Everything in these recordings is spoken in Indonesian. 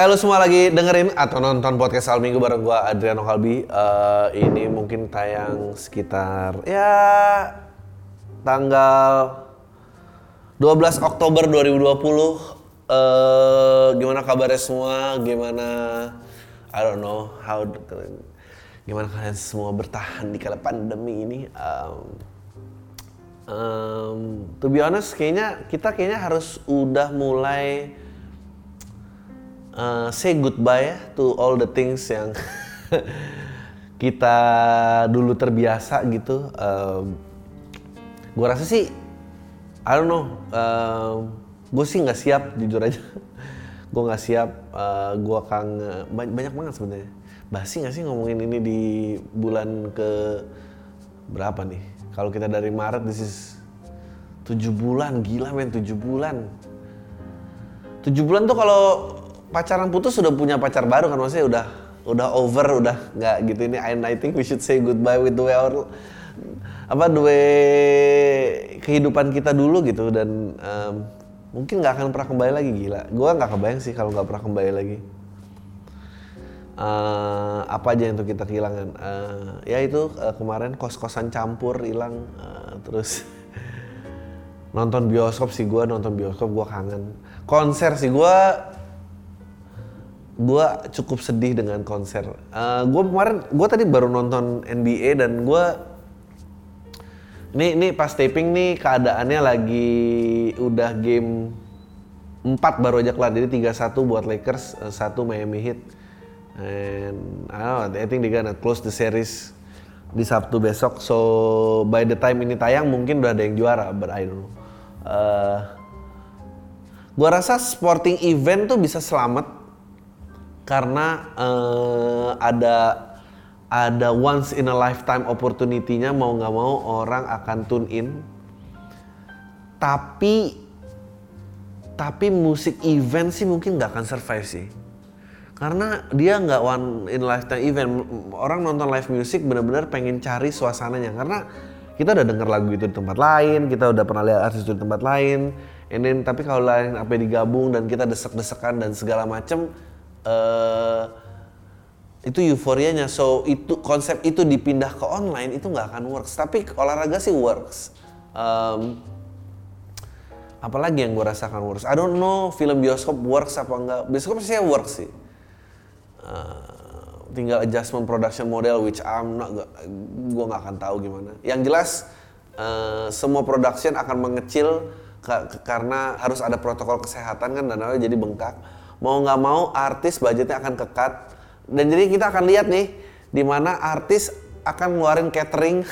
Eh lu semua lagi dengerin atau nonton podcast Al Minggu bareng gua Adriano Kalbi. Eh, ini mungkin tayang sekitar ya tanggal 12 Oktober 2020. Eh gimana kabarnya semua? Gimana I don't know how gimana kalian semua bertahan di kala pandemi ini? Um, um, to be honest kayaknya kita kayaknya harus udah mulai uh, say goodbye ya to all the things yang kita dulu terbiasa gitu. Um, gue rasa sih, I don't know, um, gue sih nggak siap jujur aja. gue nggak siap, uh, gue kangen banyak, banget sebenarnya. Basi nggak sih ngomongin ini di bulan ke berapa nih? Kalau kita dari Maret, this is tujuh bulan, gila men tujuh bulan. Tujuh bulan tuh kalau pacaran putus sudah punya pacar baru kan? Maksudnya udah udah over udah nggak gitu. Ini and I think we should say goodbye with the way our apa the way kehidupan kita dulu gitu. Dan um, mungkin nggak akan pernah kembali lagi gila. Gue nggak kebayang sih kalau nggak pernah kembali lagi. Uh, apa aja yang tuh kita kehilangan? Uh, ya itu uh, kemarin kos kosan campur hilang. Uh, terus nonton bioskop sih gue nonton bioskop gue kangen. Konser sih gue gue cukup sedih dengan konser. Uh, gue kemarin, gue tadi baru nonton NBA dan gue ini ini pas taping nih keadaannya lagi udah game 4 baru aja kelar. Jadi 3-1 buat Lakers, uh, satu Miami Heat. And I don't know, I think they gonna close the series di Sabtu besok. So by the time ini tayang mungkin udah ada yang juara, but I don't know. Uh, gue rasa sporting event tuh bisa selamat karena uh, ada ada once in a lifetime opportunity-nya mau nggak mau orang akan tune in. Tapi tapi musik event sih mungkin nggak akan survive sih. Karena dia nggak one in lifetime event. Orang nonton live music benar-benar pengen cari suasananya karena kita udah denger lagu itu di tempat lain, kita udah pernah lihat artis itu di tempat lain. And then, tapi kalau lain apa digabung dan kita desek-desekan dan segala macem, uh, itu euforianya. So itu konsep itu dipindah ke online itu nggak akan works. Tapi olahraga sih works. Um, apalagi yang gue rasakan works? I don't know film bioskop works apa enggak bioskop sih works sih. Uh, tinggal adjustment production model which I'm not gue nggak akan tahu gimana. Yang jelas uh, semua production akan mengecil karena harus ada protokol kesehatan kan dan jadi bengkak mau nggak mau artis budgetnya akan kekat. Dan jadi kita akan lihat nih di mana artis akan ngeluarin catering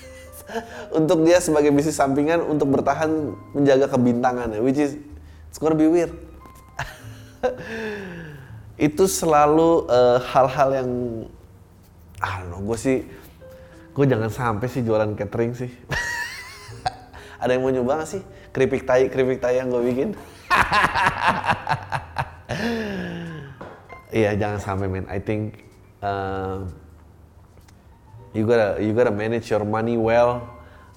untuk dia sebagai bisnis sampingan untuk bertahan menjaga kebintangannya which is it's gonna be weird itu selalu eh, hal-hal uh, yang ah no gue sih gue jangan sampai sih jualan catering sih. Ada yang mau nyoba gak sih? Keripik tai keripik tai yang gue bikin Iya jangan sampai men. I think uh, you gotta you gotta manage your money well.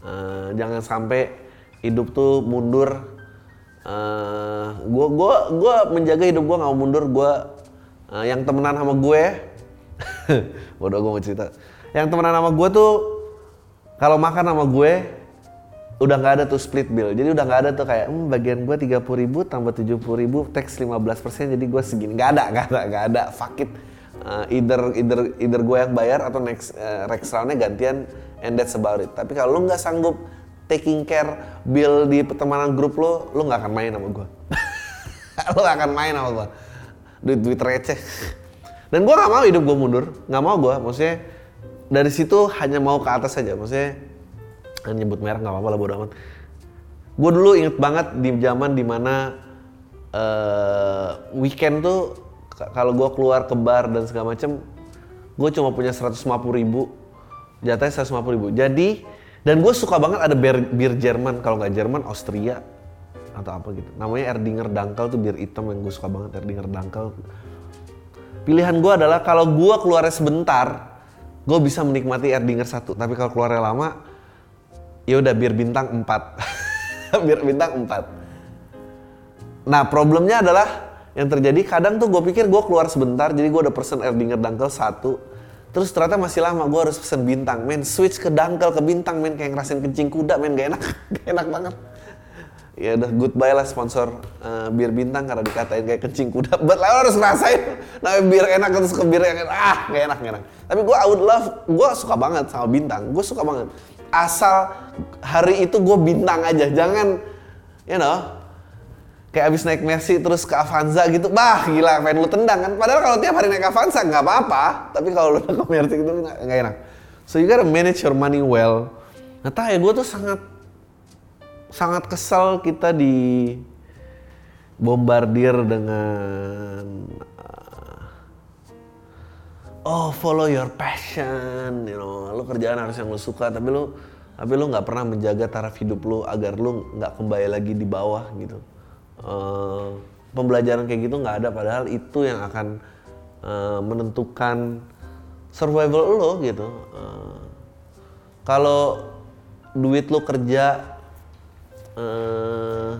Uh, jangan sampai hidup tuh mundur. Uh, gua gua menjaga hidup gua nggak mau mundur. Gua uh, yang temenan sama gue. Bodoh gue mau cerita. Yang temenan sama gue tuh kalau makan sama gue udah nggak ada tuh split bill. Jadi udah nggak ada tuh kayak hmm, bagian gue tiga puluh ribu tambah tujuh puluh ribu tax 15 persen jadi gue segini. Nggak ada nggak ada nggak ada. Fuck it. Uh, either either either gue yang bayar atau next uh, next roundnya gantian and that's about it. Tapi kalau lo nggak sanggup taking care bill di pertemanan grup lo lo nggak akan main sama gue lo gak akan main sama gue duit duit receh. Dan gue nggak mau hidup gue mundur. Nggak mau gue maksudnya dari situ hanya mau ke atas saja. Maksudnya nyebut merek nggak apa-apa lah bodo amat. Gue dulu inget banget di zaman di mana uh, weekend tuh kalau gue keluar ke bar dan segala macem gue cuma punya 150 ribu. Jatahnya 150 ribu. Jadi dan gue suka banget ada bir, bir Jerman. Kalau nggak Jerman Austria atau apa gitu. Namanya Erdinger Dangkal tuh bir hitam yang gue suka banget Erdinger Dangkal pilihan gue adalah kalau gue keluarnya sebentar gue bisa menikmati Erdinger satu. Tapi kalau keluarnya lama ya udah bir bintang 4 bir bintang 4 nah problemnya adalah yang terjadi kadang tuh gue pikir gue keluar sebentar jadi gue udah pesen Erdinger Dangkel satu. Terus ternyata masih lama gue harus pesen bintang. Men switch ke dangkel ke bintang men kayak ngerasain kencing kuda men gak enak. Gak enak banget. Ya udah goodbye lah sponsor uh, bir bintang karena dikatain kayak kencing kuda. But lo harus ngerasain. Nah bir enak terus ke bir yang enak. Ah gak enak gak enak. Tapi gue I would love gue suka banget sama bintang. Gue suka banget asal hari itu gue bintang aja jangan you know kayak abis naik Mercy terus ke Avanza gitu, bah gila pengen lu tendang kan. Padahal kalau tiap hari naik Avanza nggak apa-apa, tapi kalau lu naik Mercy gitu nggak enak. So you gotta manage your money well. Nah ya gue tuh sangat sangat kesal kita di bombardir dengan oh follow your passion, you know, lu kerjaan harus yang lu suka, tapi lu tapi lu nggak pernah menjaga taraf hidup lu agar lu nggak kembali lagi di bawah gitu. Uh, pembelajaran kayak gitu nggak ada padahal itu yang akan uh, menentukan survival lo gitu. Uh, kalau duit lo kerja uh,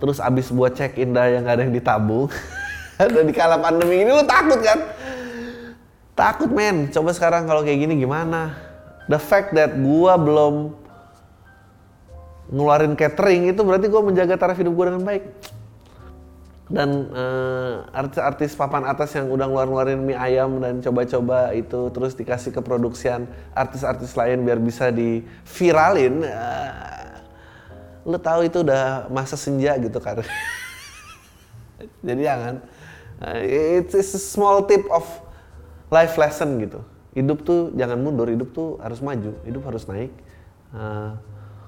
terus abis buat cek indah yang gak ada yang ditabung dan di kala pandemi ini lo takut kan takut men. Coba sekarang kalau kayak gini gimana? The fact that gua belum ngeluarin catering itu berarti gue menjaga taraf hidup gue dengan baik. Dan uh, artis-artis papan atas yang udah ngeluarin mie ayam dan coba-coba itu terus dikasih ke produksian artis-artis lain biar bisa di viralin uh, lu tahu itu udah masa senja gitu kan jadi jangan. Uh, it's a small tip of life lesson gitu hidup tuh jangan mundur hidup tuh harus maju hidup harus naik uh,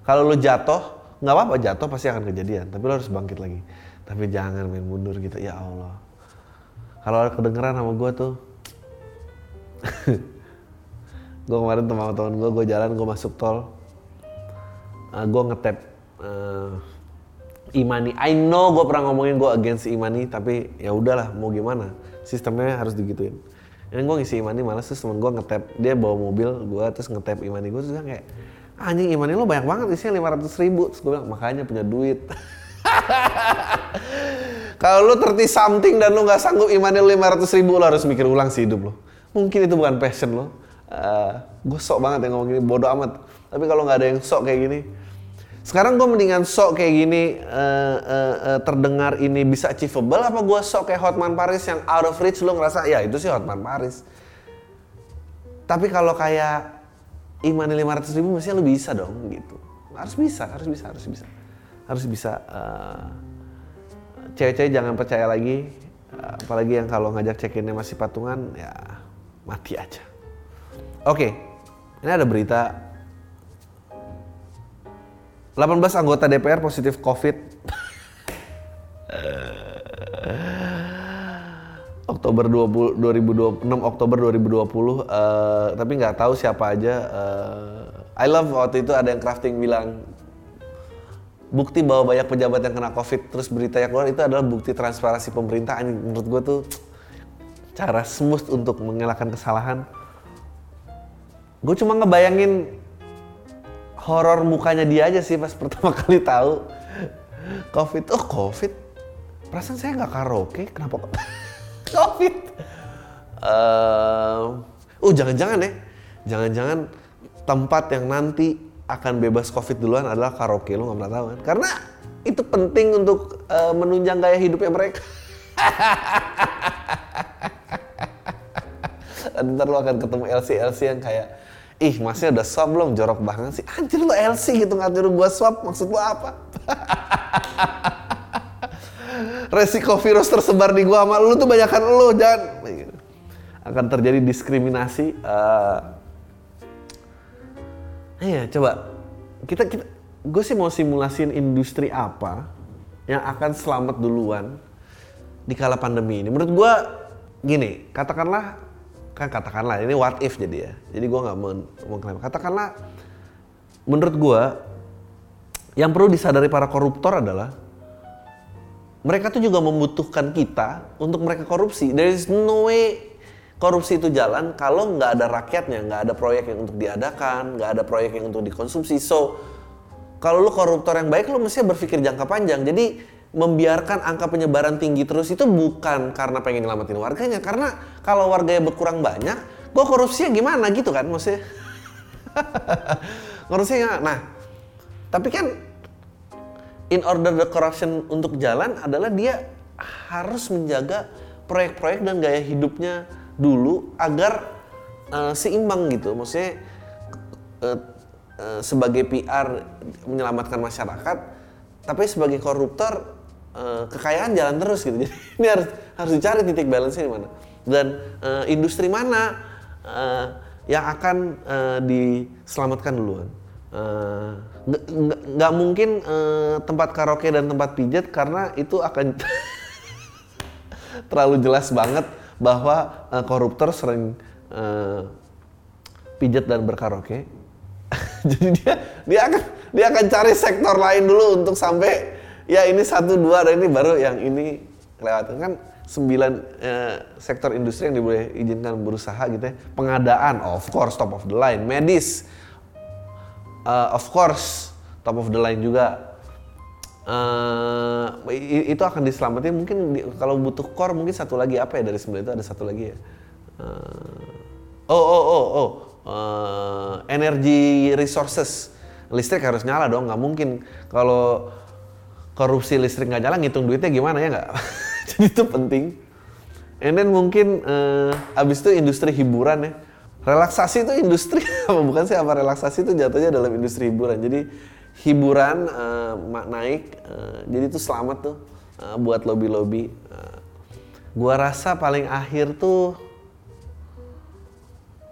kalau lo jatuh, nggak apa-apa jatuh pasti akan kejadian, tapi lo harus bangkit lagi. Tapi jangan main mundur gitu, ya Allah. Kalau kedengeran sama gue tuh, gue kemarin sama teman gue, gue jalan, gue masuk tol, uh, gue ngetep uh, Imani. I know gue pernah ngomongin gue against Imani, tapi ya udahlah, mau gimana? Sistemnya harus digituin. Yang gue ngisi Imani malas terus temen gue ngetep, dia bawa mobil, gue terus ngetep Imani. Gue terus kayak anjing imannya lo banyak banget isinya 500 ribu. Terus gue bilang makanya punya duit. Kalau lo 30 something dan lo nggak sanggup imannya lo 500 ribu lo harus mikir ulang sih hidup lo mungkin itu bukan passion lo uh, eh, gue sok banget yang ngomong gini bodoh amat. Tapi kalau nggak ada yang sok kayak gini sekarang gue mendingan sok kayak gini uh, uh, uh, terdengar ini bisa achievable apa gue sok kayak Hotman Paris yang out of reach? Lo ngerasa ya itu sih Hotman Paris. Tapi kalau kayak iman 500 ribu mestinya lu bisa dong gitu. Harus bisa harus bisa harus bisa. Harus bisa uh, cewek-cewek jangan percaya lagi uh, apalagi yang kalau ngajak cekinnya masih patungan ya mati aja. Oke okay. ini ada berita 18 anggota DPR positif COVID. Oktober 20, 2020 6 Oktober 2020 uh, tapi nggak tahu siapa aja uh, I love waktu itu ada yang crafting bilang bukti bahwa banyak pejabat yang kena covid. Terus berita yang keluar itu adalah bukti transparansi pemerintah. Menurut gue tuh cara smooth untuk mengelakkan kesalahan. Gue cuma ngebayangin horor mukanya dia aja sih pas pertama kali tahu. Covid. Oh covid? Perasaan saya nggak karaoke? Kenapa COVID. Uh, oh jangan-jangan ya, jangan-jangan tempat yang nanti akan bebas COVID duluan adalah karaoke. Lo nggak pernah tahu kan? Karena itu penting untuk uh, menunjang gaya hidupnya mereka. Ntar lo akan ketemu LC LC yang kayak ih masnya udah swab belum? Jorok banget sih. Anjir lo LC gitu nyuruh gua swab maksud lo apa? Resiko virus tersebar di gua sama lu tuh banyakkan lu jangan akan terjadi diskriminasi uh, iya coba. Kita kita gue sih mau simulasiin industri apa yang akan selamat duluan di kala pandemi ini. Menurut gua gini katakanlah kan katakanlah ini what if jadi ya jadi gua nggak mengklaim katakanlah menurut gua yang perlu disadari para koruptor adalah mereka tuh juga membutuhkan kita untuk mereka korupsi. There is no way korupsi itu jalan kalau nggak ada rakyatnya, nggak ada proyek yang untuk diadakan, nggak ada proyek yang untuk dikonsumsi. So, kalau lu koruptor yang baik, lu mesti berpikir jangka panjang. Jadi, membiarkan angka penyebaran tinggi terus itu bukan karena pengen nyelamatin warganya, karena kalau warganya berkurang banyak, gua korupsinya gimana gitu kan maksudnya. korupsinya, nah tapi kan in order the corruption untuk jalan adalah dia harus menjaga proyek-proyek dan gaya hidupnya dulu agar uh, seimbang gitu, maksudnya uh, uh, sebagai PR menyelamatkan masyarakat, tapi sebagai koruptor uh, kekayaan jalan terus gitu. Jadi ini harus harus dicari titik balance di mana dan uh, industri mana uh, yang akan uh, diselamatkan duluan. Nggak uh, mungkin uh, tempat karaoke dan tempat pijat karena itu akan terlalu jelas banget bahwa uh, koruptor sering uh, pijat dan berkaraoke. Jadi dia dia akan dia akan cari sektor lain dulu untuk sampai ya ini satu dua dan ini baru yang ini lewat kan sembilan eh, sektor industri yang diboleh izinkan berusaha gitu ya. Pengadaan of course top of the line. Medis uh, of course top of the line juga. Uh, itu akan diselamatin. Mungkin di, kalau butuh core mungkin satu lagi. Apa ya dari sembilan itu? Ada satu lagi ya? Uh, oh oh oh oh. Uh, energy resources. Listrik harus nyala dong. Nggak mungkin. Kalau korupsi listrik nggak jalan ngitung duitnya gimana ya nggak? Jadi itu penting. And then mungkin uh, abis itu industri hiburan ya. Relaksasi itu industri apa bukan sih? Apa relaksasi itu jatuhnya dalam industri hiburan. Jadi hiburan uh, naik uh, jadi itu selamat tuh uh, buat lobby lobby uh, gua rasa paling akhir tuh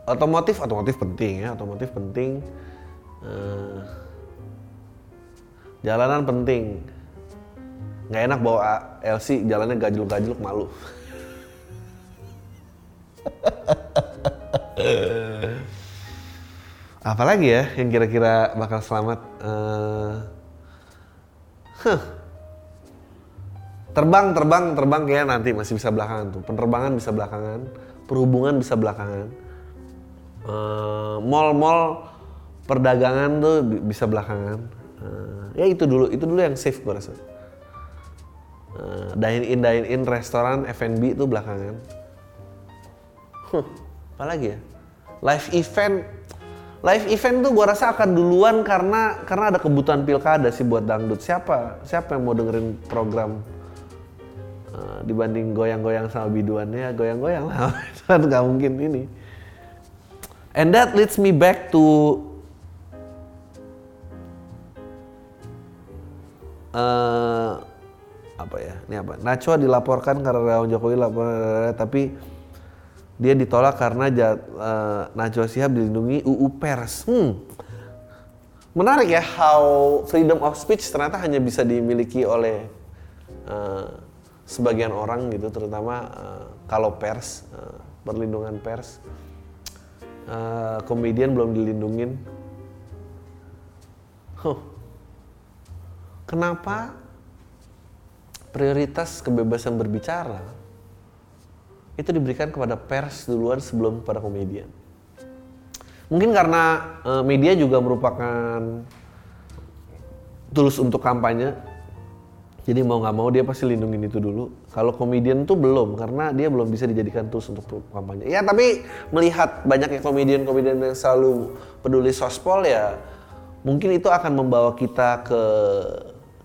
otomotif otomotif penting ya. Otomotif penting uh, jalanan penting nggak enak bawa LC jalannya gajluk-gajluk malu. Apalagi ya yang kira-kira bakal selamat? Uh, huh. Terbang, terbang, terbang kayak nanti masih bisa belakangan tuh. Penerbangan bisa belakangan, perhubungan bisa belakangan. Uh, mall-mall perdagangan tuh bisa belakangan. Uh, ya itu dulu, itu dulu yang safe gue rasa. Uh, dine in dine in restoran F&B itu belakangan. Huh, apalagi ya? Live event live event tuh gua rasa akan duluan karena karena ada kebutuhan pilkada sih buat dangdut. Siapa siapa yang mau dengerin program uh, dibanding goyang-goyang sama biduannya goyang-goyang lah. kan nggak mungkin ini. And that leads me back to uh, apa ya? Ini apa? Nacho dilaporkan karena Jokowi lapor tapi dia ditolak karena uh, Najwa Shihab dilindungi UU Pers. Hmm. menarik ya how freedom of speech ternyata hanya bisa dimiliki oleh uh, sebagian orang gitu terutama uh, kalau pers uh, perlindungan pers. Uh, komedian belum dilindungin. Huh. kenapa prioritas kebebasan berbicara itu diberikan kepada pers duluan sebelum kepada komedian. Mungkin karena e, media juga merupakan tools untuk kampanye, jadi mau nggak mau dia pasti lindungin itu dulu. Kalau komedian tuh belum, karena dia belum bisa dijadikan tools untuk kampanye. Ya tapi melihat banyaknya komedian-komedian yang selalu peduli sospol ya, mungkin itu akan membawa kita ke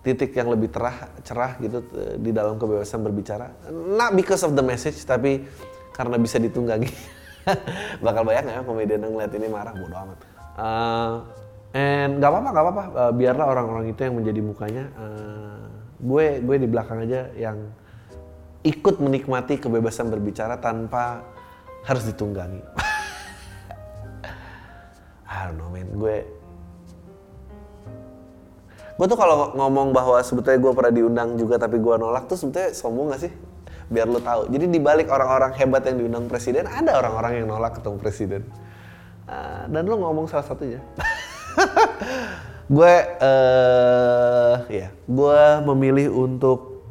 titik yang lebih terah cerah gitu eh, di dalam kebebasan berbicara. Not because of the message tapi karena bisa ditunggangi. Bakal banyak ya komedian yang ngeliat ini marah? Bodo amat. Uh, and nggak apa-apa nggak apa-apa. Uh, biarlah orang-orang itu yang menjadi mukanya. Uh, gue gue di belakang aja yang ikut menikmati kebebasan berbicara tanpa harus ditunggangi. I don't know man. Gue gue tuh kalau ngomong bahwa sebetulnya gue pernah diundang juga tapi gue nolak tuh sebetulnya sombong gak sih? Biar lo tahu. Jadi di balik orang-orang hebat yang diundang presiden ada orang-orang yang nolak ketemu presiden. Uh, dan lo ngomong salah satunya. gue, uh, ya, gue memilih untuk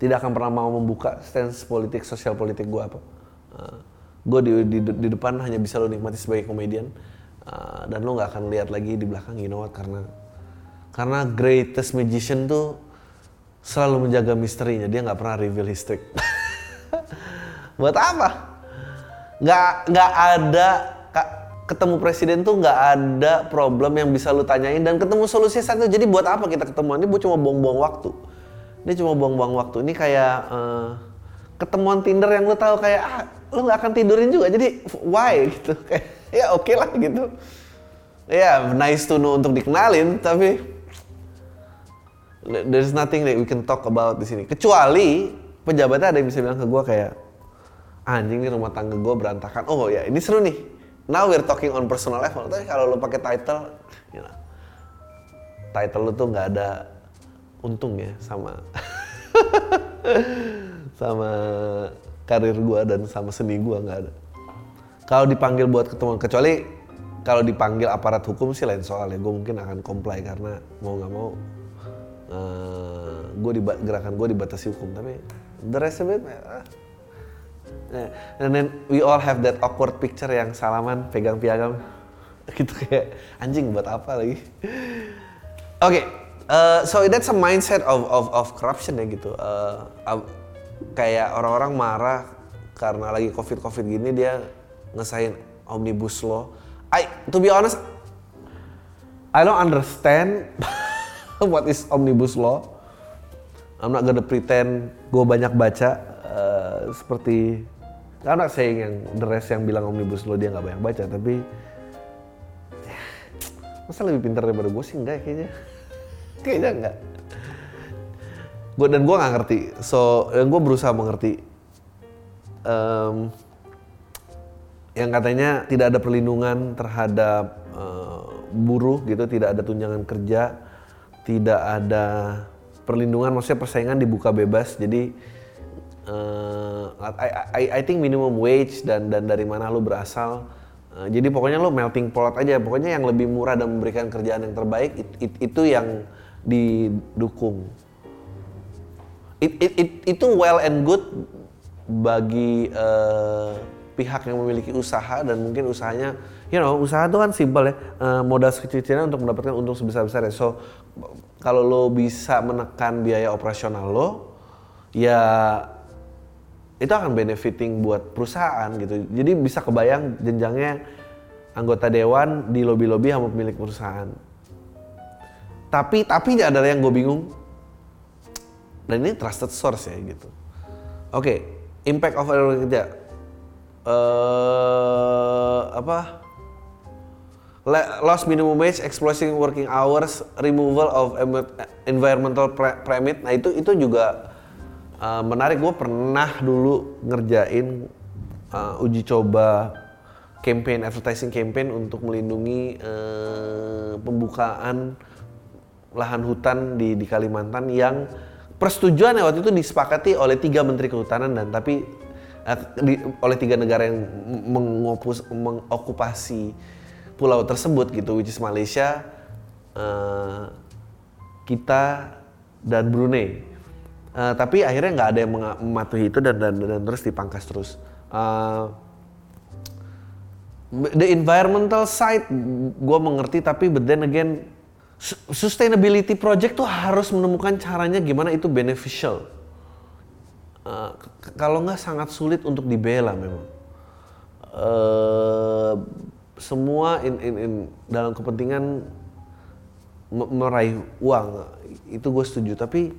tidak akan pernah mau membuka stance politik, sosial politik gue apa. Uh, eh, gue di, di, di depan hanya bisa lo nikmati sebagai komedian. Uh, dan lo nggak akan lihat lagi di belakang, you know what, karena karena greatest magician tuh selalu menjaga misterinya. Dia nggak pernah reveal history. Buat apa? Nggak nggak ada ketemu presiden tuh nggak ada problem yang bisa lu tanyain dan ketemu solusi satu. Jadi buat apa kita ketemuan? Ini cuma buang-buang waktu. Ini cuma buang-buang waktu. Ini kayak uh, ketemuan Tinder yang lu tahu kayak ah, lu nggak akan tidurin juga. Jadi why gitu? Kayak ya oke okay lah gitu. Ya yeah, nice to know untuk dikenalin tapi there's nothing that we can talk about di sini. Kecuali pejabatnya ada yang bisa bilang ke gue kayak anjing nih rumah tangga gue berantakan. Oh ya ini seru nih. Now we're talking on personal level. Tapi kalau lo pakai title, you know, title lo tuh nggak ada untungnya sama sama karir gue dan sama seni gue nggak ada. Kalau dipanggil buat ketemu, kecuali kalau dipanggil aparat hukum sih lain soal ya. Gue mungkin akan comply karena mau nggak mau uh, eh, gue di gerakan gue dibatasi hukum. Tapi the rest of it, uh, and then we all have that awkward picture yang salaman pegang piagam. Gitu kayak anjing buat apa lagi? Oke okay, uh, so that's a mindset of of of corruption ya gitu. Uh, uh, kayak orang-orang marah karena lagi covid covid gini dia ngesain omnibus law. I to be honest I don't understand what is omnibus law? I'm not gonna pretend gue banyak baca uh, seperti karena saya yang the rest yang bilang omnibus law dia nggak banyak baca tapi ya, masa lebih pintar daripada gue sih enggak kayaknya. Kayaknya enggak. Gue dan gue nggak ngerti. So dan gue berusaha mengerti. Um, yang katanya tidak ada perlindungan terhadap uh, buruh gitu tidak ada tunjangan kerja tidak ada perlindungan maksudnya persaingan dibuka bebas. Jadi uh, I, I, I think minimum wage dan dan dari mana lu berasal uh, jadi pokoknya lu melting pot aja. Pokoknya yang lebih murah dan memberikan kerjaan yang terbaik it, it, itu yang didukung. It, it, it, itu well and good bagi uh, pihak yang memiliki usaha dan mungkin usahanya you know usaha itu kan simpel ya uh, modal sekecil-kecilnya untuk mendapatkan untung sebesar-besarnya so kalau lo bisa menekan biaya operasional lo ya itu akan benefiting buat perusahaan gitu. Jadi bisa kebayang jenjangnya anggota dewan di lobby-lobby sama pemilik perusahaan. Tapi tapi adalah yang gue bingung. Dan ini trusted source ya gitu. Oke, okay, impact of kerja. Uh, apa? Lost minimum wage, exploiting working hours, removal of environmental permit. Nah itu itu juga uh, menarik gue pernah dulu ngerjain uh, uji coba campaign advertising campaign untuk melindungi uh, pembukaan lahan hutan di, di Kalimantan yang persetujuan waktu itu disepakati oleh tiga menteri kehutanan dan tapi di, oleh tiga negara yang mengopus, mengokupasi pulau tersebut gitu which is Malaysia uh, kita dan Brunei Uh, tapi akhirnya nggak ada yang mematuhi itu dan, dan dan terus dipangkas terus. Uh, the environmental side gue mengerti tapi but then again sustainability project tuh harus menemukan caranya gimana itu beneficial. Uh, kalau nggak sangat sulit untuk dibela memang. Uh, semua in, in, in dalam kepentingan meraih uang itu gue setuju. Tapi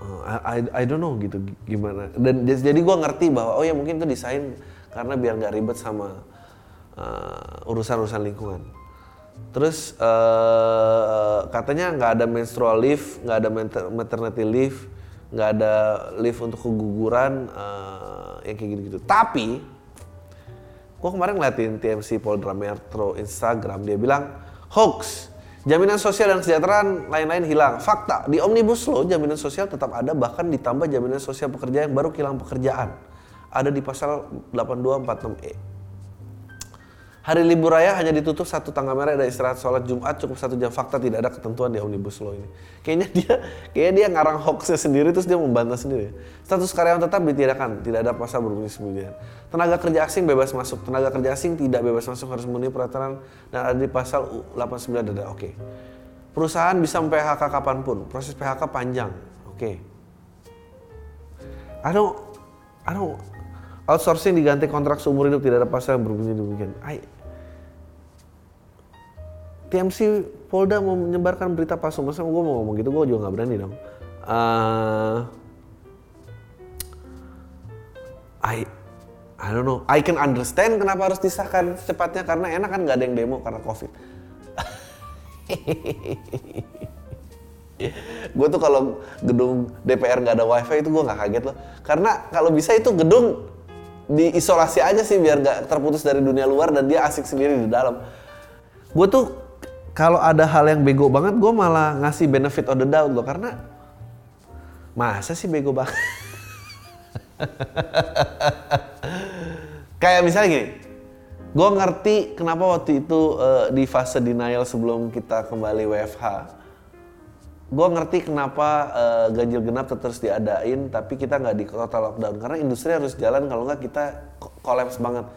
I, I, I don't know gitu gimana. Dan jadi gue ngerti bahwa oh ya mungkin itu desain karena biar nggak ribet sama uh, urusan-urusan lingkungan. Terus uh, katanya nggak ada menstrual leave nggak ada maternity leave nggak ada leave untuk keguguran uh, yang kayak gitu-gitu tapi gue kemarin ngeliatin TMC Polda Metro Instagram dia bilang hoax Jaminan sosial dan kesejahteraan lain-lain hilang. Fakta, di Omnibus Law jaminan sosial tetap ada bahkan ditambah jaminan sosial pekerja yang baru kehilangan pekerjaan. Ada di pasal 8246E. Hari libur raya hanya ditutup satu tanggal merah dan istirahat sholat Jumat cukup satu jam fakta tidak ada ketentuan di omnibus law ini. Kayaknya dia kayaknya dia ngarang hoaxnya sendiri terus dia membantah sendiri. Status karyawan tetap ditiadakan, tidak ada pasal berbunyi sembilan. Tenaga kerja asing bebas masuk, tenaga kerja asing tidak bebas masuk harus memenuhi peraturan dan ada di pasal 89 ada. Oke. Perusahaan bisa PHK kapan pun, proses PHK panjang. Oke. Okay. I don't, I don't, outsourcing diganti kontrak seumur hidup tidak ada pasal yang berbunyi demikian. I, TMC Polda mau menyebarkan berita palsu, masa gue mau ngomong gitu, gue juga nggak berani dong. Uh, I I don't know. I can understand kenapa harus disahkan secepatnya karena enak kan nggak ada yang demo karena covid. gue tuh kalau gedung DPR nggak ada wifi itu gue nggak kaget loh. Karena kalau bisa itu gedung diisolasi aja sih biar nggak terputus dari dunia luar dan dia asik sendiri di dalam. Gue tuh kalau ada hal yang bego banget gue malah ngasih benefit of the doubt loh karena masa sih bego banget. Kayak misalnya gini, gue ngerti kenapa waktu itu uh, di fase denial sebelum kita kembali WFH, gue ngerti kenapa uh, ganjil genap terus diadain, tapi kita nggak di total lockdown karena industri harus jalan kalau nggak kita kolaps banget.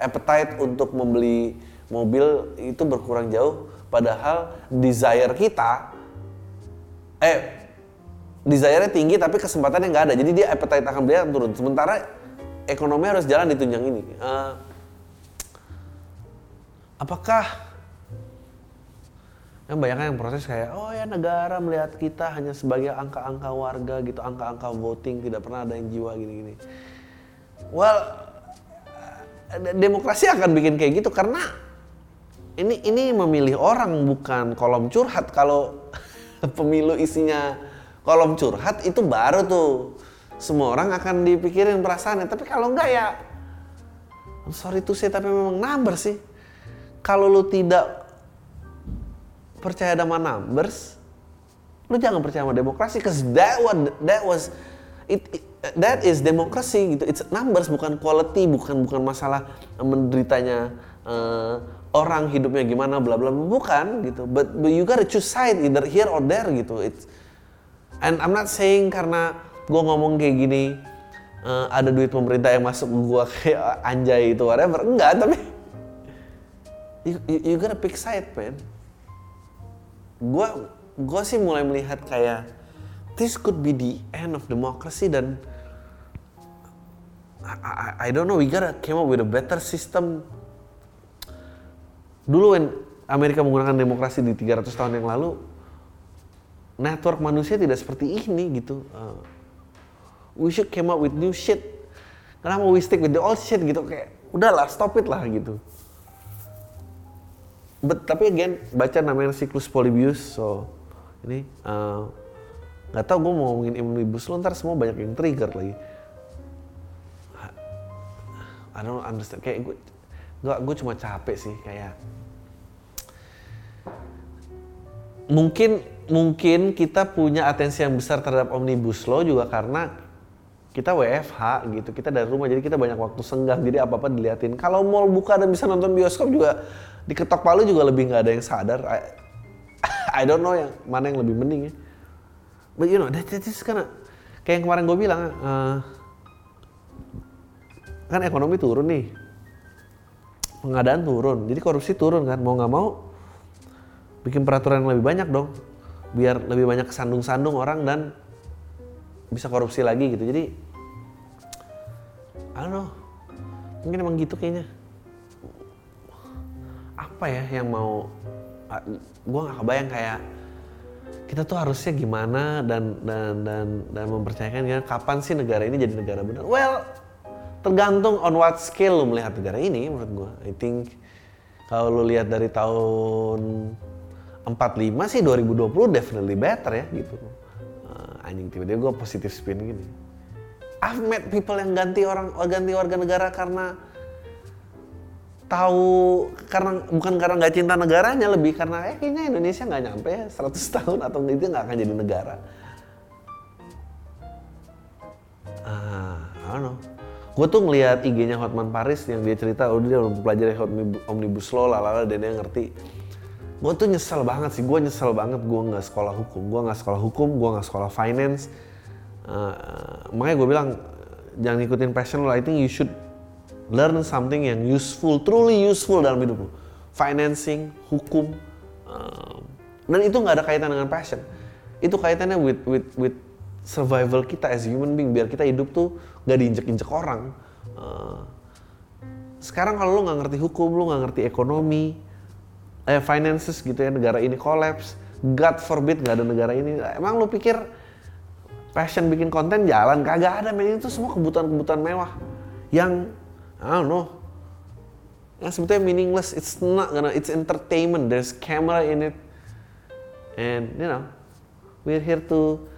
Appetite untuk membeli mobil itu berkurang jauh, padahal desire kita, eh desire-nya tinggi tapi kesempatannya nggak ada. Jadi dia appetite akan beli turun. Sementara ekonomi harus jalan di tunjang ini. Uh, apakah yang banyak yang proses kayak oh ya negara melihat kita hanya sebagai angka-angka warga gitu, angka-angka voting tidak pernah ada yang jiwa gini-gini. Well, demokrasi akan bikin kayak gitu karena ini ini memilih orang bukan kolom curhat. Kalau pemilu isinya kolom curhat itu baru tuh. Semua orang akan dipikirin perasaannya. Tapi kalau enggak ya sorry tuh sih tapi memang number sih. Kalau lu tidak percaya sama numbers lu jangan percaya sama demokrasi cause that was that was it, it that is demokrasi gitu it's numbers bukan quality bukan bukan masalah menderitanya uh, orang hidupnya gimana bla bla bukan gitu but, but you gotta choose side either here or there gitu it's And I'm not saying karena gue ngomong kayak gini uh, ada duit pemerintah yang masuk gue kayak anjay itu whatever. Enggak, tapi you, you, you gotta pick side, man. Gue gue sih mulai melihat kayak this could be the end of democracy dan I, I, I don't know, we gotta came up with a better system. Dulu when Amerika menggunakan demokrasi di 300 tahun yang lalu, network manusia tidak seperti ini gitu. Uh, we should came up with new shit. Kenapa we stick with the old shit gitu kayak udahlah stop it lah gitu. But, tapi again baca namanya siklus Polybius so ini uh, nggak tahu gue mau ngomongin omnibus law ntar semua banyak yang trigger lagi. I don't understand kayak gue gue gue cuma capek sih kayak mungkin mungkin kita punya atensi yang besar terhadap omnibus law juga karena kita WFH gitu, kita dari rumah jadi kita banyak waktu senggang jadi apa apa diliatin. Kalau mall buka dan bisa nonton bioskop juga diketok palu juga lebih nggak ada yang sadar. I, I don't know yang mana yang lebih mending ya. But you know, that, that is karena kayak yang kemarin gue bilang, uh, kan ekonomi turun nih, pengadaan turun, jadi korupsi turun kan, mau nggak mau bikin peraturan yang lebih banyak dong biar lebih banyak kesandung-sandung orang dan bisa korupsi lagi gitu. Jadi I don't know. Mungkin emang gitu kayaknya. Apa ya yang mau gue nggak kebayang kayak kita tuh harusnya gimana dan dan dan dan mempercayakan ya kapan sih negara ini jadi negara benar? Well, tergantung on what scale lo melihat negara ini menurut gue. I think kalau lo lihat dari tahun 45 sih 2020 definitely better ya gitu. Uh, anjing tiba-tiba gue positif spin gini. I've met people yang ganti orang ganti warga negara karena tahu karena bukan karena nggak cinta negaranya lebih karena eh kayaknya Indonesia nggak nyampe ya 100 tahun atau itu nggak akan jadi negara. Ah, know. Gue tuh ngeliat IG-nya Hotman Paris yang dia cerita, oh dia udah pelajari Omnibus Law, lalala, dan dia ngerti gue tuh nyesel banget sih. Gue nyesel banget gue nggak sekolah hukum. Gue nggak sekolah hukum gue nggak sekolah finance. Uh, makanya gue bilang jangan ikutin passion lo I think you should learn something yang useful truly useful dalam hidup lo financing hukum uh, Dan itu nggak ada kaitan dengan passion. Itu kaitannya with with with survival kita as human being. Biar kita hidup tuh gak diinjek-injek orang. Uh, sekarang kalau lu nggak ngerti hukum, lu nggak ngerti ekonomi, eh finances gitu ya negara ini collapse, God forbid nggak ada negara ini. Emang lu pikir passion bikin konten jalan? Kagak ada men. Itu semua kebutuhan-kebutuhan mewah. Yang I don't know. Yang sebetulnya meaningless. It's not gonna it's entertainment. There's camera in it. And you know we're here to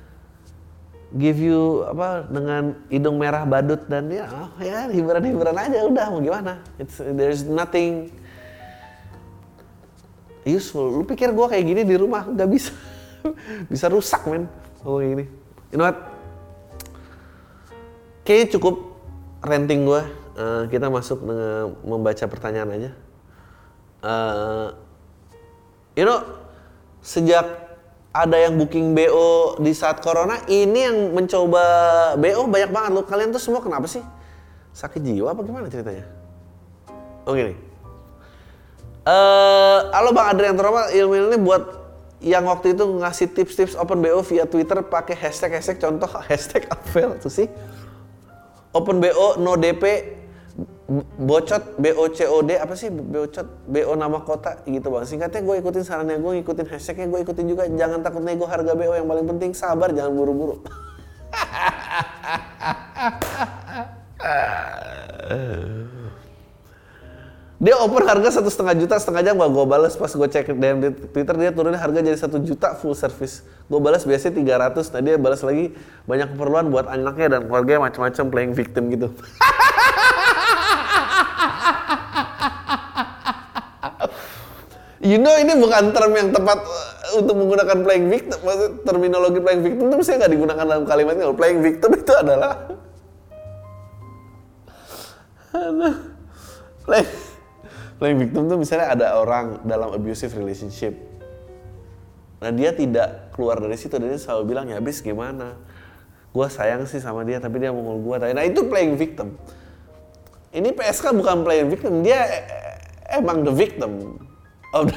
give you apa dengan hidung merah badut dan ya oh, ya hiburan-hiburan aja. Udah mau gimana? It's there's nothing useful lu pikir gua kayak gini di rumah nggak bisa bisa rusak men oh gini you know what? Kayaknya cukup renting gue. Uh, kita masuk dengan membaca pertanyaan aja. Uh, you know, sejak ada yang booking BO di saat corona, ini yang mencoba BO banyak banget loh. Kalian tuh semua kenapa sih? Sakit jiwa apa gimana ceritanya? Oh gini. Uh, halo Bang Adrian Troma, ilmu ini buat yang waktu itu ngasih tips-tips open BO via Twitter pakai hashtag hashtag contoh hashtag Apel tuh sih. Open BO no DP bocot BOCOD apa sih? Bocot BO nama kota gitu bang. Singkatnya gue ikutin sarannya gue ngikutin hashtagnya gue ikutin juga. Jangan takut nego harga BO yang paling penting sabar jangan buru-buru Dia open harga satu setengah juta setengah jam gak gue balas pas gue cek DM di Twitter dia turunnya harga jadi satu juta full service. Gue balas biasanya 300, nah dia balas lagi banyak keperluan buat anaknya dan keluarga macam-macam playing victim gitu. you know ini bukan term yang tepat uh, untuk menggunakan playing victim. Maksud, terminologi playing victim itu mesti nggak digunakan dalam kalimat ini. Playing victim itu adalah playing playing victim tuh misalnya ada orang dalam abusive relationship. Nah dia tidak keluar dari situ dan dia selalu bilang ya habis gimana? Gue sayang sih sama dia tapi dia mengul gue nah itu playing victim. Ini PSK bukan playing victim dia emang the victim oh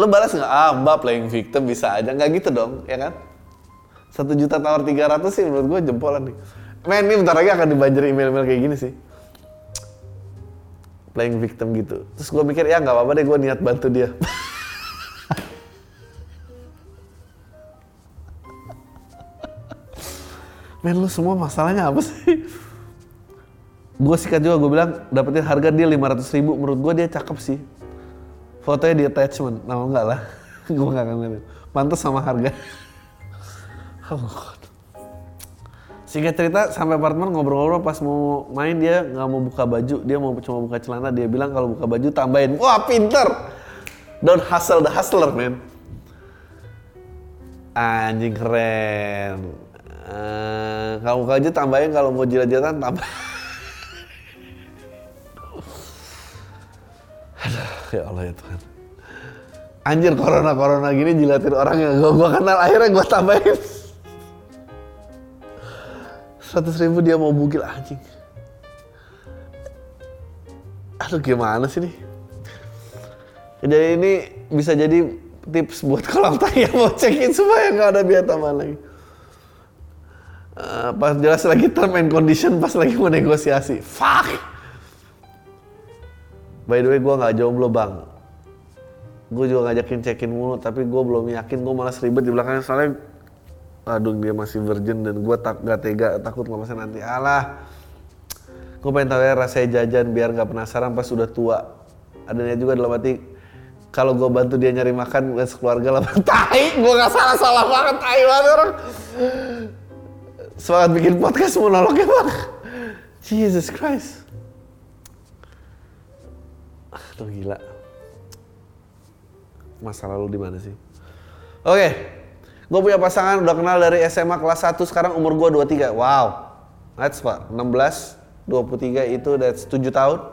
lo balas nggak? Ah mbak playing victim bisa aja. Nggak gitu dong ya kan? Satu juta tawar tiga ratus sih menurut gue jempolan nih. Men ini bentar lagi akan dibanjiri email-email kayak gini sih playing victim gitu. Terus gue mikir ya nggak apa-apa deh gue niat bantu dia. Men lu semua masalahnya apa sih? gue sikat juga gue bilang dapetin harga dia 500 ribu. Menurut gue dia cakep sih. Fotonya di attachment. Nah enggak lah. Gue gak akan ngeliat pantas sama harga Singkat cerita sampai apartemen ngobrol-ngobrol pas mau main dia nggak mau buka baju, dia mau cuma buka celana. Dia bilang kalau buka baju tambahin. Wah pinter. Don't hustle the hustler man. Anjing keren. Uh, kalau buka tambahin kalau mau jilat-jilatan tambah. Aduh, ya Allah ya Tuhan. Anjir corona-corona gini jilatin orang yang gue kenal akhirnya gue tambahin seratus ribu dia mau bugil anjing. Aduh gimana sih nih? Jadi ini bisa jadi tips buat kolam tanya mau cekin supaya nggak ada biaya tambahan lagi. Uh, pas jelas lagi term and condition pas lagi mau negosiasi. Fuck! By the way gue nggak jomblo bang. Gue juga ngajakin cekin mulu tapi gue belum yakin gue malas ribet di belakangnya. Soalnya aduh dia masih virgin dan gue tak gak tega takut nggak masa nanti. Alah gue pengen tahu ya rasanya jajan biar nggak penasaran pas udah tua. Adanya juga dalam hati kalau gue bantu dia nyari makan dan sekeluarga lah. Tai gue gak salah salah banget tai banget orang. Semangat bikin podcast monolognya bang Jesus Christ. Aduh gila. Masa lalu di mana sih? Oke. okay. Gue punya pasangan udah kenal dari SMA kelas 1, sekarang umur gue 23. Wow. That's what? 16, 23 itu that's 7 tahun.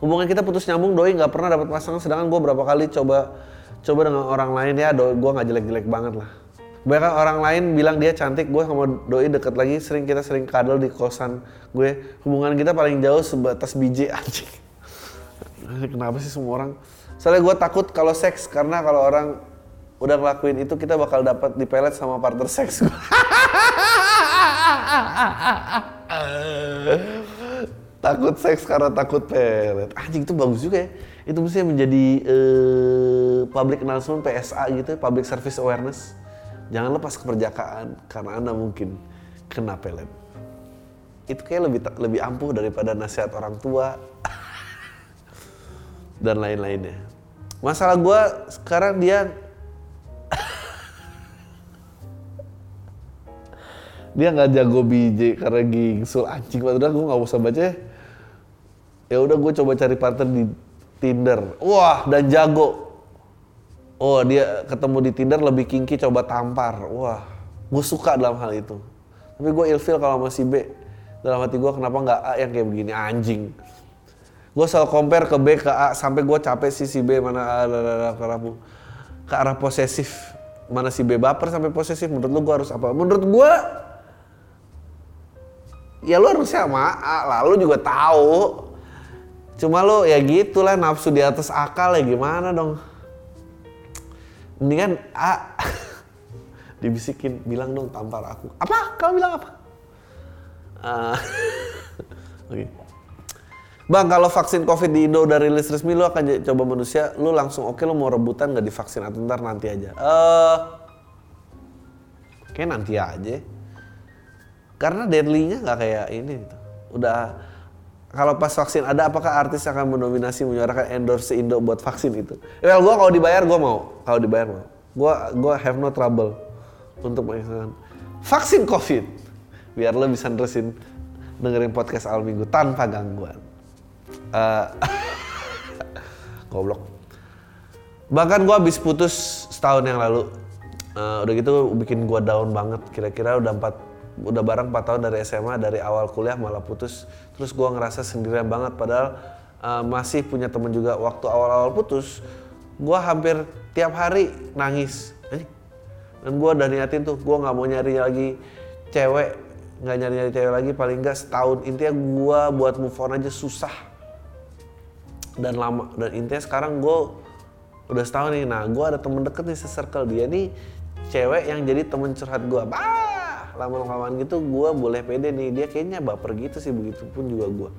Hubungan kita putus nyambung, doi nggak pernah dapat pasangan, sedangkan gue berapa kali coba coba dengan orang lain ya, doi gue nggak jelek-jelek banget lah. Banyak orang lain bilang dia cantik, gue sama doi deket lagi, sering kita sering kadal di kosan gue. Hubungan kita paling jauh sebatas biji anjing. kenapa sih semua orang soalnya gue takut kalau seks karena kalau orang udah ngelakuin itu kita bakal dapat dipelet sama partner seks takut seks karena takut pelet. Anjing itu bagus juga ya. Itu mesti menjadi uh, public announcement PSA gitu public service awareness. Jangan lepas keperjakaan karena anda mungkin kena pelet. Itu kayak lebih lebih ampuh daripada nasihat orang tua dan lain-lainnya. Masalah gue sekarang dia dia nggak jago biji karena gingsul anjing. Udah gue nggak usah baca ya. Ya udah gue coba cari partner di Tinder. Wah dan jago. Oh dia ketemu di Tinder lebih kinky coba tampar. Wah gue suka dalam hal itu. Tapi gue ilfil kalau masih B. Dalam hati gue kenapa nggak A yang kayak begini? Anjing. Gue selalu compare ke B ke A sampai gue capek sih si B mana ke arah ke arah posesif. Mana si B baper sampai posesif. Menurut lu gue harus apa? Menurut gue ya lu harusnya sama lalu juga tahu. Cuma lu ya gitulah nafsu di atas akal ya gimana dong? Mendingan A. Dibisikin bilang dong tampar aku. Apa? Kamu bilang apa? Uh, oke. Okay. Bang, kalau vaksin COVID di Indo udah rilis resmi, lu akan coba manusia, lu langsung oke okay, lu mau rebutan nggak divaksin? Atau ntar nanti aja? Eh, uh, kayak nanti aja. Karena deadly-nya nggak kayak ini gitu. Udah kalau pas vaksin ada apakah artis akan mendominasi menyuarakan endorse Indo buat vaksin itu? Well, gue kalau dibayar gue mau. Kalau dibayar mau. Gue gue have no trouble untuk mengisahkan vaksin COVID biar lo bisa nerusin dengerin podcast Al Minggu tanpa gangguan. Uh, goblok. Bahkan gue habis putus setahun yang lalu. Uh, udah gitu bikin gue down banget. Kira-kira udah empat udah bareng 4 tahun dari SMA dari awal kuliah malah putus. Terus gue ngerasa sendirian banget padahal uh, masih punya temen juga. Waktu awal-awal putus gue hampir tiap hari nangis. Dan gue udah niatin tuh gue nggak mau nyari lagi cewek nggak nyari nyari cewek lagi paling nggak setahun. Intinya gue buat move on aja susah. Dan lama dan intinya sekarang gue udah setahun nih. Nah gue ada temen deket nih se-circle dia nih cewek yang jadi temen curhat gue bah lama-lamaan gitu gue boleh pede nih. Dia kayaknya baper gitu sih begitu pun juga gue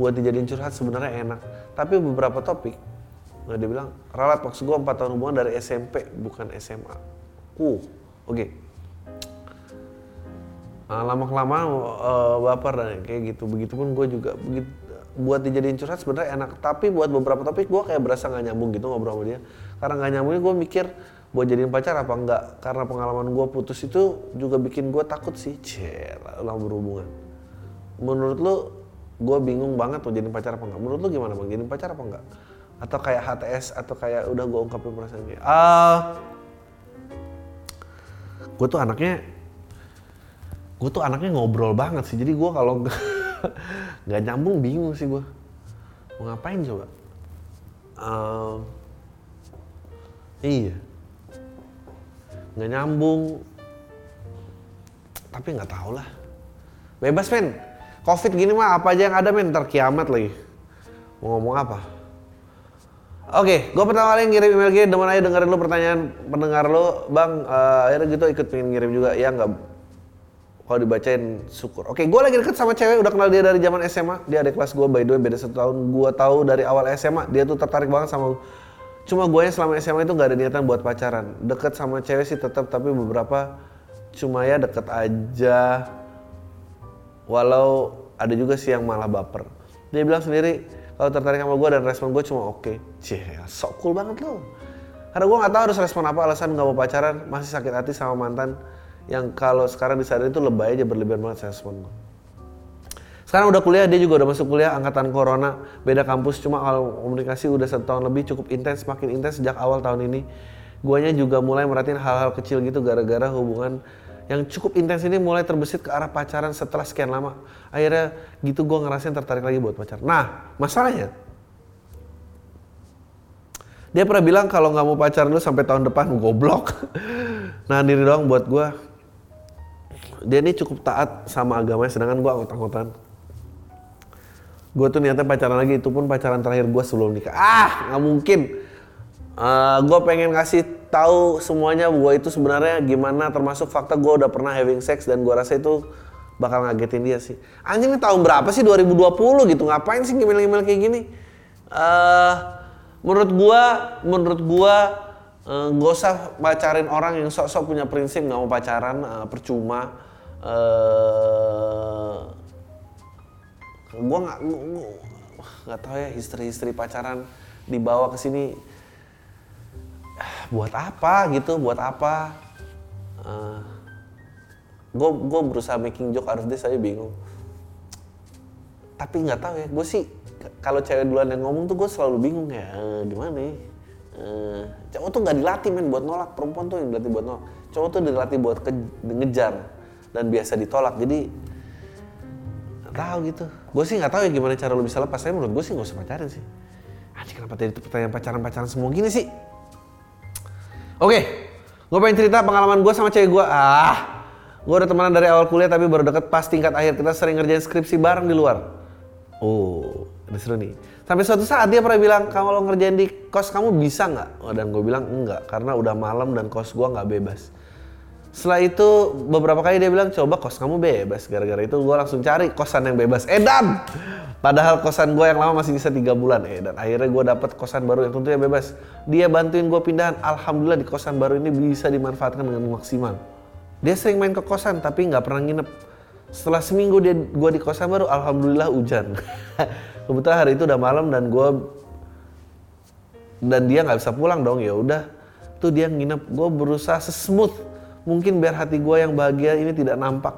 buat dijadiin curhat sebenarnya enak. Tapi beberapa topik nah dia bilang ralat maksud gue 4 tahun hubungan dari SMP bukan SMA uh oke. Okay. nah, lama kelamaan uh, baper dan kayak gitu. Begitupun gue juga begitu buat dijadiin curhat sebenarnya enak. Tapi buat beberapa topik gue kayak berasa nggak nyambung gitu ngobrol sama dia. Karena nggak nyambungnya gue mikir buat jadiin pacar apa enggak? Karena pengalaman gue putus itu juga bikin gue takut sih. Lah berhubungan. Menurut lu gue bingung banget mau jadiin pacar apa enggak? Menurut lu gimana bang? Jadiin pacar apa enggak? Atau kayak HTS atau kayak udah gue ungkapin perasaan gue uh, gue tuh anaknya gue tuh anaknya ngobrol banget sih. Jadi gue kalau nggak nyambung bingung sih gue mau ngapain coba? Uh, iya nggak nyambung. Tapi nggak tahu lah bebas men covid gini mah apa aja yang ada men ntar kiamat lagi. Mau ngomong apa? Oke, gue pertama kali ngirim email gini, demen aja dengerin lu pertanyaan pendengar lu, bang. Uh, akhirnya gitu ikut pengen ngirim juga, ya nggak. Kalau dibacain syukur. Oke, gue lagi deket sama cewek, udah kenal dia dari zaman SMA. Dia ada kelas gue, by the way beda satu tahun. Gue tahu dari awal SMA, dia tuh tertarik banget sama cuma gue selama SMA itu nggak ada niatan buat pacaran. Deket sama cewek sih tetap tapi beberapa cuma ya deket aja. Walau ada juga sih yang malah baper. Dia bilang sendiri kalau tertarik sama gue dan respon gue cuma oke. Okay. cih sok cool banget loh karena gue nggak tahu harus respon apa alasan nggak mau pacaran masih sakit hati sama mantan yang kalau sekarang disadari itu lebay aja berlebihan banget respon gue sekarang udah kuliah, dia juga udah masuk kuliah angkatan corona, beda kampus, cuma kalau komunikasi udah satu tahun lebih cukup intens, makin intens sejak awal tahun ini. Guanya juga mulai merhatiin hal-hal kecil gitu gara-gara hubungan yang cukup intens ini mulai terbesit ke arah pacaran setelah sekian lama. Akhirnya gitu gue ngerasain tertarik lagi buat pacar. Nah, masalahnya dia pernah bilang kalau nggak mau pacaran lu sampai tahun depan goblok. nah diri doang buat gue. Dia ini cukup taat sama agamanya, sedangkan gue anggot-anggotan gue tuh niatnya pacaran lagi itu pun pacaran terakhir gue sebelum nikah. Ah nggak mungkin. Uh, gue pengen kasih tahu semuanya gue itu sebenarnya gimana termasuk fakta gue udah pernah having sex dan gue rasa itu bakal ngagetin dia sih. Anjing ini tahun berapa sih? 2020 gitu. Ngapain sih gimana-gimana kayak gini? Uh, menurut gue menurut gue uh, gak usah pacarin orang yang sok-sok punya prinsip nggak mau pacaran uh, percuma gue nggak nggak tahu ya istri-istri pacaran dibawa ke sini buat apa? gitu buat apa? Gue uh, gue berusaha making joke this saya bingung. Tapi nggak tahu ya gue sih kalau cewek duluan yang ngomong tuh gue selalu bingung ya uh, gimana ya uh, cowok tuh nggak dilatih men buat nolak perempuan tuh yang dilatih buat nolak. Cowok tuh dilatih buat ngejar dan biasa ditolak. Jadi tahu gitu. Gue sih nggak tahu ya gimana cara lo bisa lepas saya menurut gue sih nggak usah pacaran sih. Anjir kenapa tadi itu pertanyaan pacaran-pacaran semua gini sih? Oke gue pengen cerita pengalaman gue sama cewek gue ah gue udah temenan dari awal kuliah tapi baru deket pas tingkat akhir. Kita sering ngerjain skripsi bareng di luar. Oh ini seru nih. Sampai suatu saat dia pernah bilang kalau ngerjain di kos kamu bisa nggak? Dan gue bilang enggak karena udah malam dan kos gue nggak bebas setelah itu beberapa kali dia bilang coba kos kamu bebas. Gara-gara itu gue langsung cari kosan yang bebas. Edan. Padahal kosan gue yang lama masih bisa tiga bulan. Eh dan akhirnya gue dapet kosan baru yang tentunya bebas. Dia bantuin gue pindahan. Alhamdulillah di kosan baru ini bisa dimanfaatkan dengan maksimal. Dia sering main ke kosan tapi nggak pernah nginep. Setelah seminggu dia gue di kosan baru, alhamdulillah hujan. Kebetulan hari itu udah malam dan gue dan dia nggak bisa pulang dong ya udah tuh dia nginep gue berusaha sesmooth mungkin biar hati gue yang bahagia ini tidak nampak.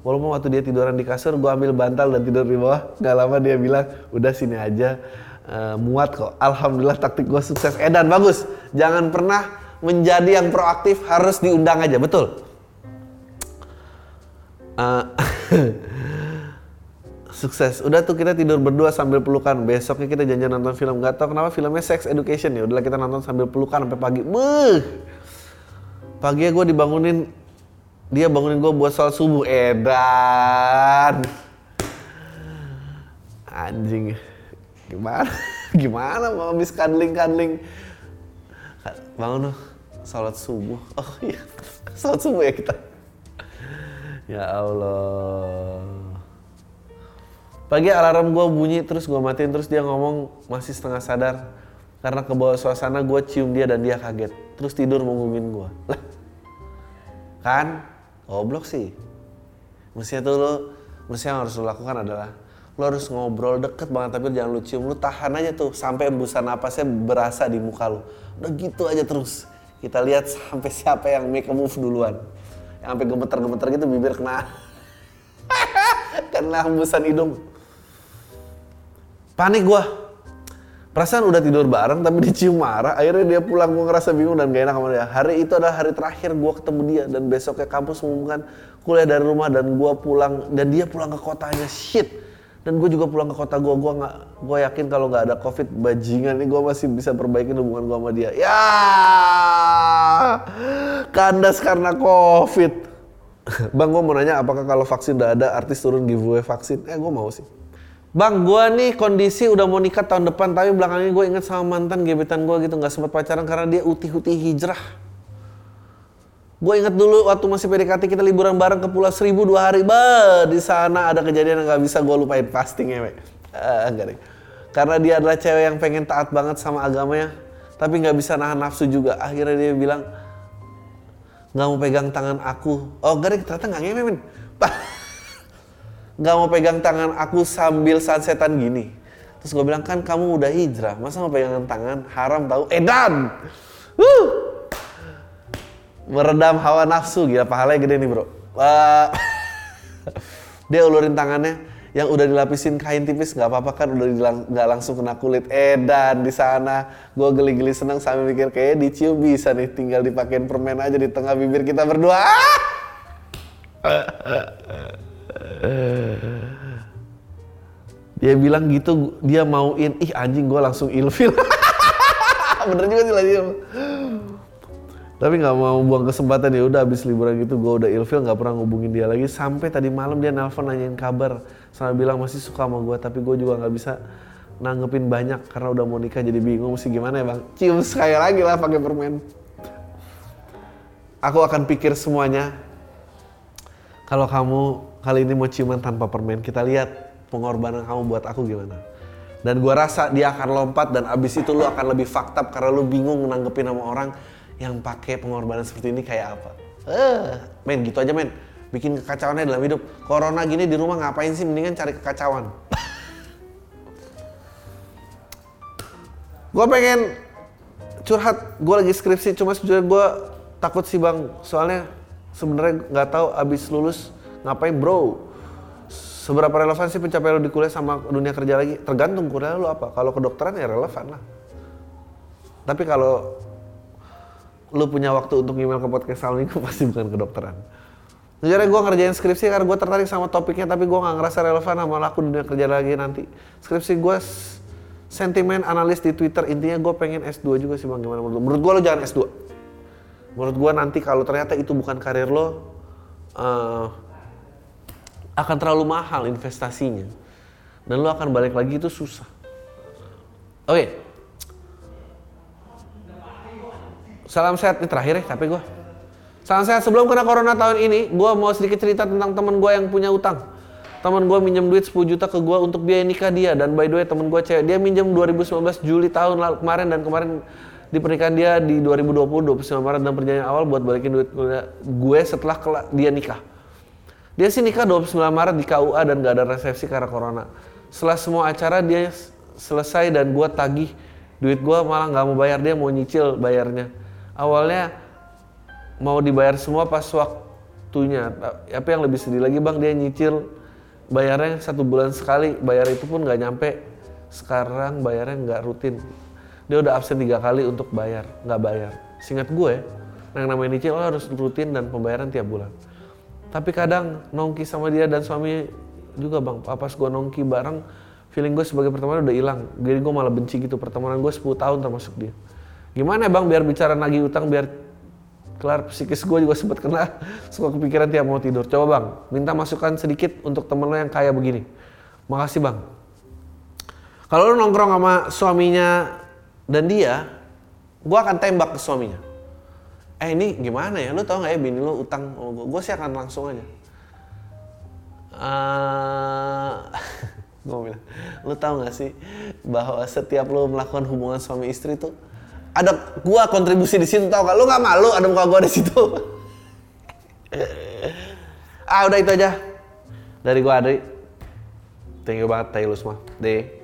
Walaupun waktu dia tiduran di kasur gue ambil bantal dan tidur di bawah. Gak lama dia bilang udah sini aja. Uh, muat kok. Alhamdulillah taktik gue sukses. Edan eh, bagus. Jangan pernah menjadi yang proaktif harus diundang aja. Betul? Uh, sukses. Udah tuh kita tidur berdua sambil pelukan. Besoknya kita janjian nonton film. Gak tau kenapa filmnya sex education ya. Udahlah kita nonton sambil pelukan sampai pagi. Beuh pagi gue dibangunin dia bangunin gue buat sholat subuh. Edan anjing. Gimana? Gimana mau habis kadling kadling bangun tuh sholat subuh. Oh iya. Sholat subuh ya kita? Ya Allah. Pagi alarm gue bunyi terus gue matiin terus dia ngomong masih setengah sadar. Karena ke bawah suasana gue cium dia dan dia kaget. Terus tidur ngomongin gue lah kan? Goblok sih. Mestinya tuh lo mestinya harus lo lakukan adalah lo harus ngobrol deket banget tapi jangan lu cium. Lu tahan aja tuh sampai embusan napasnya berasa di muka lu udah gitu aja terus. Kita lihat sampai siapa yang make a move duluan. Yang sampai gemeter-gemeter gitu bibir kena. Kena hembusan hidung. Panik gua Perasaan udah tidur bareng tapi dicium marah. Akhirnya dia pulang, gue ngerasa bingung dan gak enak sama dia. Hari itu adalah hari terakhir gue ketemu dia dan besoknya kampus mengumumkan kuliah dari rumah dan gue pulang dan dia pulang ke kotanya shit. Dan gue juga pulang ke kota gue, gue nggak, gue yakin kalau nggak ada covid bajingan ini gue masih bisa perbaiki hubungan gue sama dia. Ya, kandas karena covid. Bang, gue mau nanya apakah kalau vaksin udah ada artis turun giveaway vaksin? Eh, gue mau sih. Bang, gue nih kondisi udah mau nikah tahun depan, tapi belakangnya gue inget sama mantan gebetan gue gitu, nggak sempat pacaran karena dia uti-uti hijrah. Gue inget dulu waktu masih PDKT kita liburan bareng ke Pulau Seribu dua hari, bah di sana ada kejadian yang nggak bisa gue lupain pasti ngewe. Uh, enggak deh. Karena dia adalah cewek yang pengen taat banget sama agamanya, tapi nggak bisa nahan nafsu juga. Akhirnya dia bilang nggak mau pegang tangan aku. Oh, enggak deh, ternyata nggak ngewe men nggak mau pegang tangan aku sambil sunsetan gini. Terus gue bilang kan kamu udah hijrah, masa mau pegangan tangan haram tahu? Edan, uh. meredam hawa nafsu gila pahalanya gede nih bro. Uh, dia ulurin tangannya yang udah dilapisin kain tipis nggak apa-apa kan udah nggak langsung kena kulit edan di sana gue geli-geli seneng sambil mikir kayak dicium bisa nih tinggal dipakein permen aja di tengah bibir kita berdua dia bilang gitu dia mauin ih anjing gue langsung ilfil. Bener juga sih lagi tapi nggak mau buang kesempatan ya udah habis liburan gitu gue udah ilfil nggak pernah ngubungin dia lagi. Sampai tadi malam dia nelpon nanyain kabar. Sama bilang masih suka sama gue tapi gue juga nggak bisa nanggepin banyak karena udah mau nikah jadi bingung mesti gimana ya bang? Cium sekali lagi lah pakai permen. Aku akan pikir semuanya. Kalau kamu kali ini mau ciuman tanpa permen kita lihat pengorbanan kamu buat aku gimana dan gue rasa dia akan lompat dan abis itu lu akan lebih faktab karena lu bingung nanggepin sama orang yang pakai pengorbanan seperti ini kayak apa? Eh, men gitu aja men. Bikin kekacauannya dalam hidup. Corona gini di rumah ngapain sih? Mendingan cari kekacauan. gue pengen curhat, gue lagi skripsi, cuma sejujurnya gue takut sih bang, soalnya sebenarnya nggak tahu abis lulus ngapain bro. Seberapa relevan sih pencapaian lo di kuliah sama dunia kerja lagi? Tergantung kuliah lo apa. Kalau kedokteran ya relevan lah. Tapi kalau lu punya waktu untuk email ke podcast Salmi pasti bukan kedokteran. Sejarah gue ngerjain skripsi karena gue tertarik sama topiknya tapi gue nggak ngerasa relevan sama laku dunia kerja lagi nanti. Skripsi gue sentimen analis di Twitter intinya gue pengen S2 juga sih bang gimana menurut Menurut gue lo jangan S2. Menurut gue nanti kalau ternyata itu bukan karir lo uh, akan terlalu mahal investasinya dan lo akan balik lagi itu susah. Oke, okay. Salam sehat ini terakhir ya tapi gue. Salam sehat sebelum kena corona tahun ini, gue mau sedikit cerita tentang teman gue yang punya utang. Teman gue minjem duit 10 juta ke gue untuk biaya nikah dia dan by the way teman gue cewek dia minjem 2019 Juli tahun lalu kemarin dan kemarin di pernikahan dia di 2020 29 Maret dan perjanjian awal buat balikin duit gue setelah dia nikah. Dia sih nikah 29 Maret di KUA dan gak ada resepsi karena corona. Setelah semua acara dia selesai dan gue tagih. Duit gue malah nggak mau bayar dia mau nyicil bayarnya. Awalnya mau dibayar semua pas waktunya. Apa yang lebih sedih lagi bang? Dia nyicil bayarnya satu bulan sekali. Bayar itu pun nggak nyampe. Sekarang bayarnya nggak rutin. Dia udah absen tiga kali untuk bayar nggak bayar. Singkat gue yang namanya nyicil harus rutin dan pembayaran tiap bulan tapi kadang nongki sama dia dan suami juga bang pas gue nongki bareng feeling gue sebagai pertemanan udah hilang jadi gue malah benci gitu pertemanan gue 10 tahun termasuk dia Gimana bang biar bicara nagih utang biar kelar psikis gue juga sempat kena suka kepikiran tiap mau tidur. Coba bang, minta masukan sedikit untuk temen lo yang kaya begini. Makasih bang. Kalau lo nongkrong sama suaminya dan dia, gue akan tembak ke suaminya. Eh ini gimana ya? Lo tau gak ya bini lo utang sama gue? Sih akan langsung aja. Uh, gue bilang, lo tau gak sih bahwa setiap lo melakukan hubungan suami istri tuh ada gua kontribusi di situ tau gak? Lu gak malu ada muka gua di situ? ah udah itu aja dari gua Adri. Thank you banget, thank you semua. Deh.